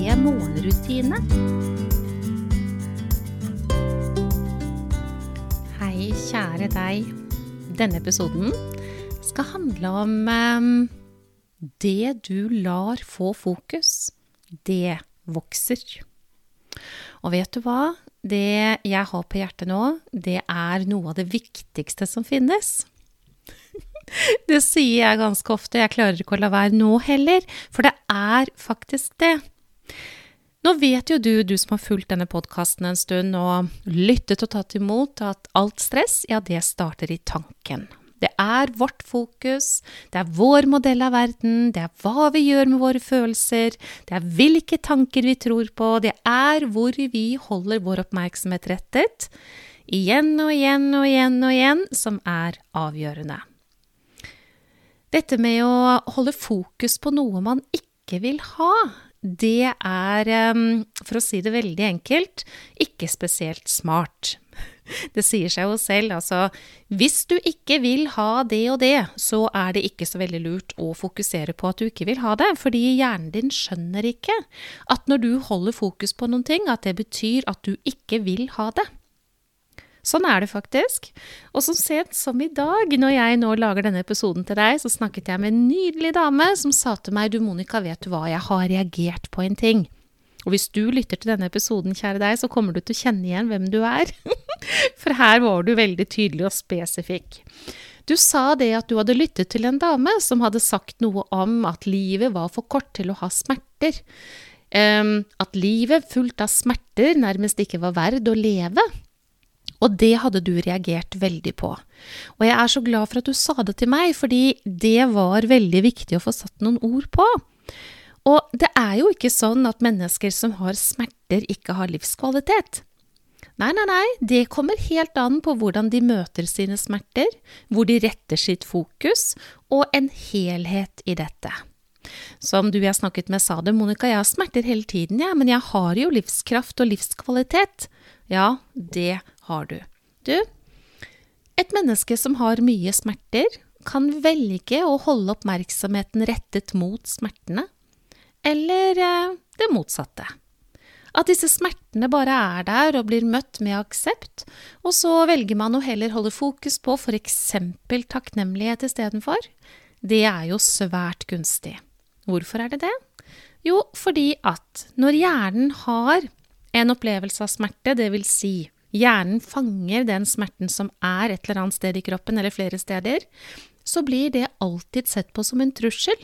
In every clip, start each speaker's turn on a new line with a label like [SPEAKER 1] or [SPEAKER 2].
[SPEAKER 1] morgenrutine. Hei, kjære deg. Denne episoden skal handle om um, det du lar få fokus. Det vokser. Og vet du hva? Det jeg har på hjertet nå, det er noe av det viktigste som finnes. Det sier jeg ganske ofte, jeg klarer ikke å la være nå heller, for det er faktisk det. Nå vet jo du, du som har fulgt denne podkasten en stund og lyttet og tatt imot, at alt stress, ja, det starter i tanken. Det er vårt fokus, det er vår modell av verden, det er hva vi gjør med våre følelser, det er hvilke tanker vi tror på, det er hvor vi holder vår oppmerksomhet rettet, igjen og igjen og igjen og igjen, som er avgjørende. Dette med å holde fokus på noe man ikke vil ha, det er, for å si det veldig enkelt, ikke spesielt smart. Det sier seg jo selv, altså hvis du ikke vil ha det og det, så er det ikke så veldig lurt å fokusere på at du ikke vil ha det, fordi hjernen din skjønner ikke at når du holder fokus på noen ting, at det betyr at du ikke vil ha det. Sånn er det faktisk. Og så sent som i dag, når jeg nå lager denne episoden til deg, så snakket jeg med en nydelig dame som sa til meg, du Monica, vet du hva, jeg har reagert på en ting. Og hvis du lytter til denne episoden, kjære deg, så kommer du til å kjenne igjen hvem du er. For her var du veldig tydelig og spesifikk. Du sa det at du hadde lyttet til en dame som hadde sagt noe om at livet var for kort til å ha smerter. Um, at livet fullt av smerter nærmest ikke var verd å leve. Og det hadde du reagert veldig på. Og jeg er så glad for at du sa det til meg, fordi det var veldig viktig å få satt noen ord på. Og det er jo ikke sånn at mennesker som har smerter, ikke har livskvalitet. Nei, nei, nei, det kommer helt an på hvordan de møter sine smerter, hvor de retter sitt fokus, og en helhet i dette. Som du jeg snakket med sa det, Monica, jeg har smerter hele tiden, ja, men jeg har jo livskraft og livskvalitet. Ja, det har du. Du, et menneske som har mye smerter, kan velge å holde oppmerksomheten rettet mot smertene, eller eh, det motsatte. At disse smertene bare er der og blir møtt med aksept, og så velger man å heller holde fokus på for eksempel takknemlighet istedenfor, det er jo svært gunstig. Hvorfor er det det? Jo, fordi at når hjernen har en opplevelse av smerte, det vil si hjernen fanger den smerten som er et eller annet sted i kroppen, eller flere steder, så blir det alltid sett på som en trussel.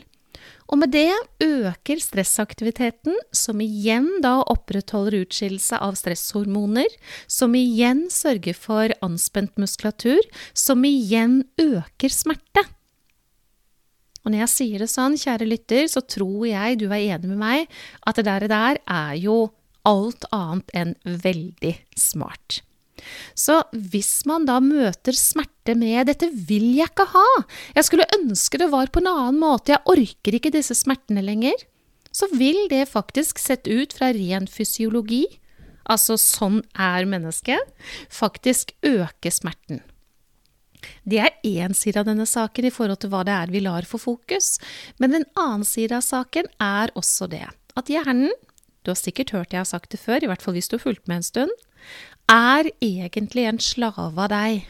[SPEAKER 1] Og med det øker stressaktiviteten, som igjen da opprettholder utskillelse av stresshormoner, som igjen sørger for anspent muskulatur, som igjen øker smerte. Og når jeg sier det sånn, kjære lytter, så tror jeg du er enig med meg at det der, der er jo alt annet enn veldig smart. Så hvis man da møter smerte med 'dette vil jeg ikke ha', 'jeg skulle ønske det var på en annen måte', 'jeg orker ikke disse smertene lenger', så vil det faktisk sett ut fra ren fysiologi, altså sånn er mennesket, faktisk øke smerten. Det er én side av denne saken i forhold til hva det er vi lar få fokus, men en annen side av saken er også det at hjernen du har sikkert hørt jeg har sagt det før, i hvert fall hvis du har fulgt med en stund, er egentlig en slave av deg.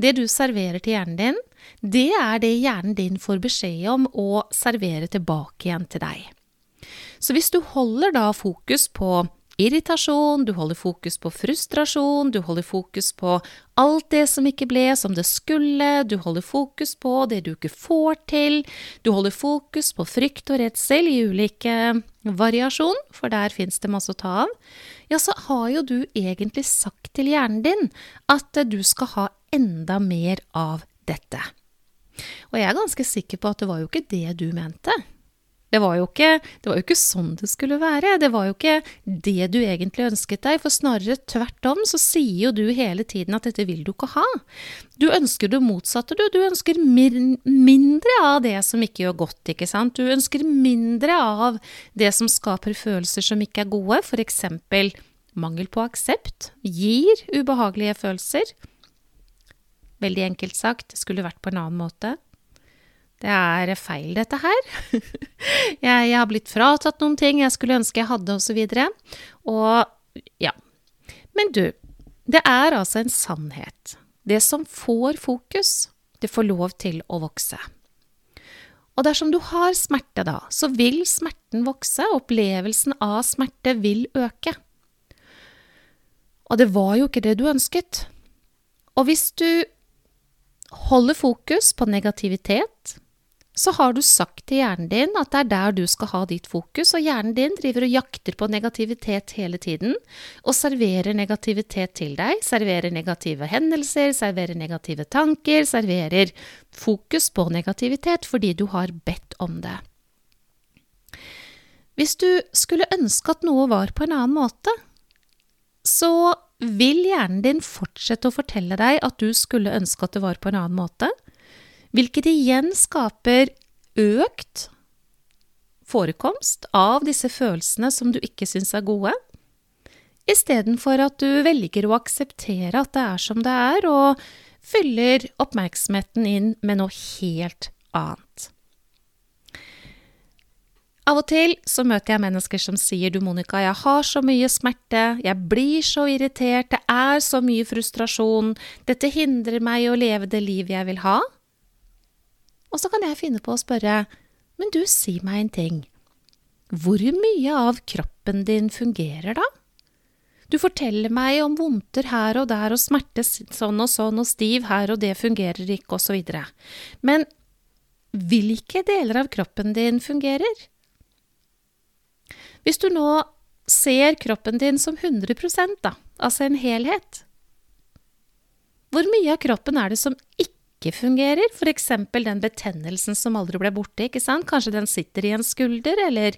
[SPEAKER 1] Det du serverer til hjernen din, det er det hjernen din får beskjed om å servere tilbake igjen til deg. Så hvis du holder da fokus på irritasjon, du holder fokus på frustrasjon, du holder fokus på alt det som ikke ble som det skulle, du holder fokus på det du ikke får til, du holder fokus på frykt og redsel i ulike variasjon, for der fins det masse å ta av, ja, så har jo du egentlig sagt til hjernen din at du skal ha enda mer av dette. Og jeg er ganske sikker på at det var jo ikke det du mente. Det var, ikke, det var jo ikke sånn det skulle være. Det var jo ikke det du egentlig ønsket deg, for snarere tvert om så sier jo du hele tiden at dette vil du ikke ha. Du ønsker det motsatte, du. Du ønsker mindre av det som ikke gjør godt, ikke sant. Du ønsker mindre av det som skaper følelser som ikke er gode, eksempel mangel på aksept gir ubehagelige følelser. Veldig enkelt sagt, skulle vært på en annen måte. Det er feil, dette her. jeg, jeg, har blitt fratatt noen ting jeg skulle ønske jeg hadde, osv. Og, og ja. Men du, det er altså en sannhet. Det som får fokus, det får lov til å vokse. Og dersom du har smerte da, så vil smerten vokse, opplevelsen av smerte vil øke. Og det var jo ikke det du ønsket. Og hvis du holder fokus på negativitet, så har du sagt til hjernen din at det er der du skal ha ditt fokus, og hjernen din driver og jakter på negativitet hele tiden, og serverer negativitet til deg, serverer negative hendelser, serverer negative tanker, serverer fokus på negativitet fordi du har bedt om det. Hvis du skulle ønske at noe var på en annen måte, så vil hjernen din fortsette å fortelle deg at du skulle ønske at det var på en annen måte, hvilket igjen skaper økt forekomst av disse følelsene som du ikke syns er gode, istedenfor at du velger å akseptere at det er som det er, og fyller oppmerksomheten inn med noe helt annet. Av og til så møter jeg mennesker som sier du, Monica, jeg har så mye smerte, jeg blir så irritert, det er så mye frustrasjon, dette hindrer meg i å leve det livet jeg vil ha. Og så kan jeg finne på å spørre, men du, si meg en ting. Hvor mye av kroppen din fungerer da? Du forteller meg om vondter her og der og smerte sånn og sånn og stiv her og det fungerer ikke og så videre. Men hvilke deler av kroppen din fungerer? Hvis du nå ser kroppen din som 100% da, altså en helhet, hvor mye av kroppen er det som ikke ikke fungerer, f.eks. den betennelsen som aldri ble borte, ikke sant, kanskje den sitter i en skulder eller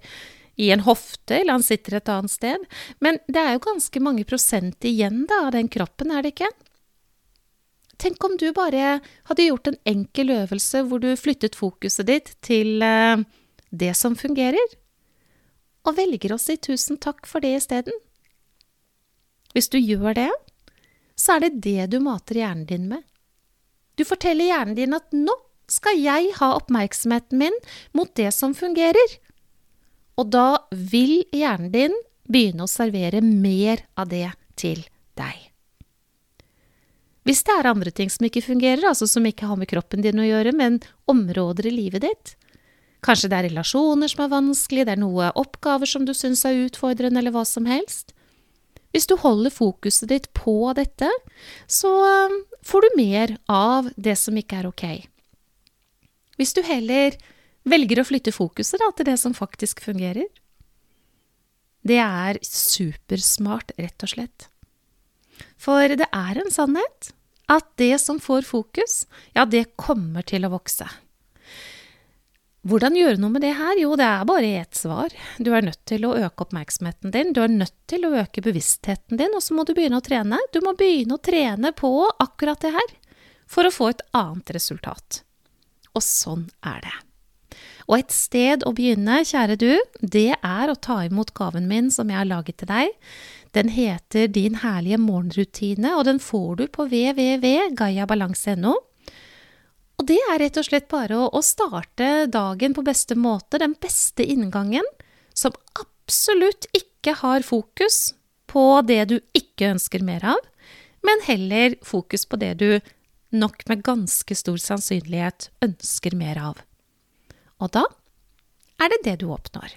[SPEAKER 1] i en hofte, eller han sitter et annet sted, men det er jo ganske mange prosent igjen da av den kroppen, er det ikke? Tenk om du bare hadde gjort en enkel øvelse hvor du flyttet fokuset ditt til uh, det som fungerer, og velger å si tusen takk for det isteden. Hvis du gjør det, så er det det du mater hjernen din med. Du forteller hjernen din at nå skal jeg ha oppmerksomheten min mot det som fungerer. Og da vil hjernen din begynne å servere mer av det til deg. Hvis det er andre ting som ikke fungerer, altså som ikke har med kroppen din å gjøre, men områder i livet ditt, kanskje det er relasjoner som er vanskelig, det er noe oppgaver som du syns er utfordrende, eller hva som helst, hvis du holder fokuset ditt på dette, så um, får du mer av det som ikke er ok. Hvis du heller velger å flytte fokuset da, til det som faktisk fungerer, det er supersmart, rett og slett. For det er en sannhet at det som får fokus, ja, det kommer til å vokse. Hvordan gjøre noe med det her? Jo, det er bare ett svar. Du er nødt til å øke oppmerksomheten din, du er nødt til å øke bevisstheten din, og så må du begynne å trene. Du må begynne å trene på akkurat det her for å få et annet resultat. Og sånn er det. Og et sted å begynne, kjære du, det er å ta imot gaven min som jeg har laget til deg. Den heter Din herlige morgenrutine, og den får du på www.gayabalanse.no. Og det er rett og slett bare å, å starte dagen på beste måte, den beste inngangen, som absolutt ikke har fokus på det du ikke ønsker mer av, men heller fokus på det du nok med ganske stor sannsynlighet ønsker mer av. Og da er det det du oppnår.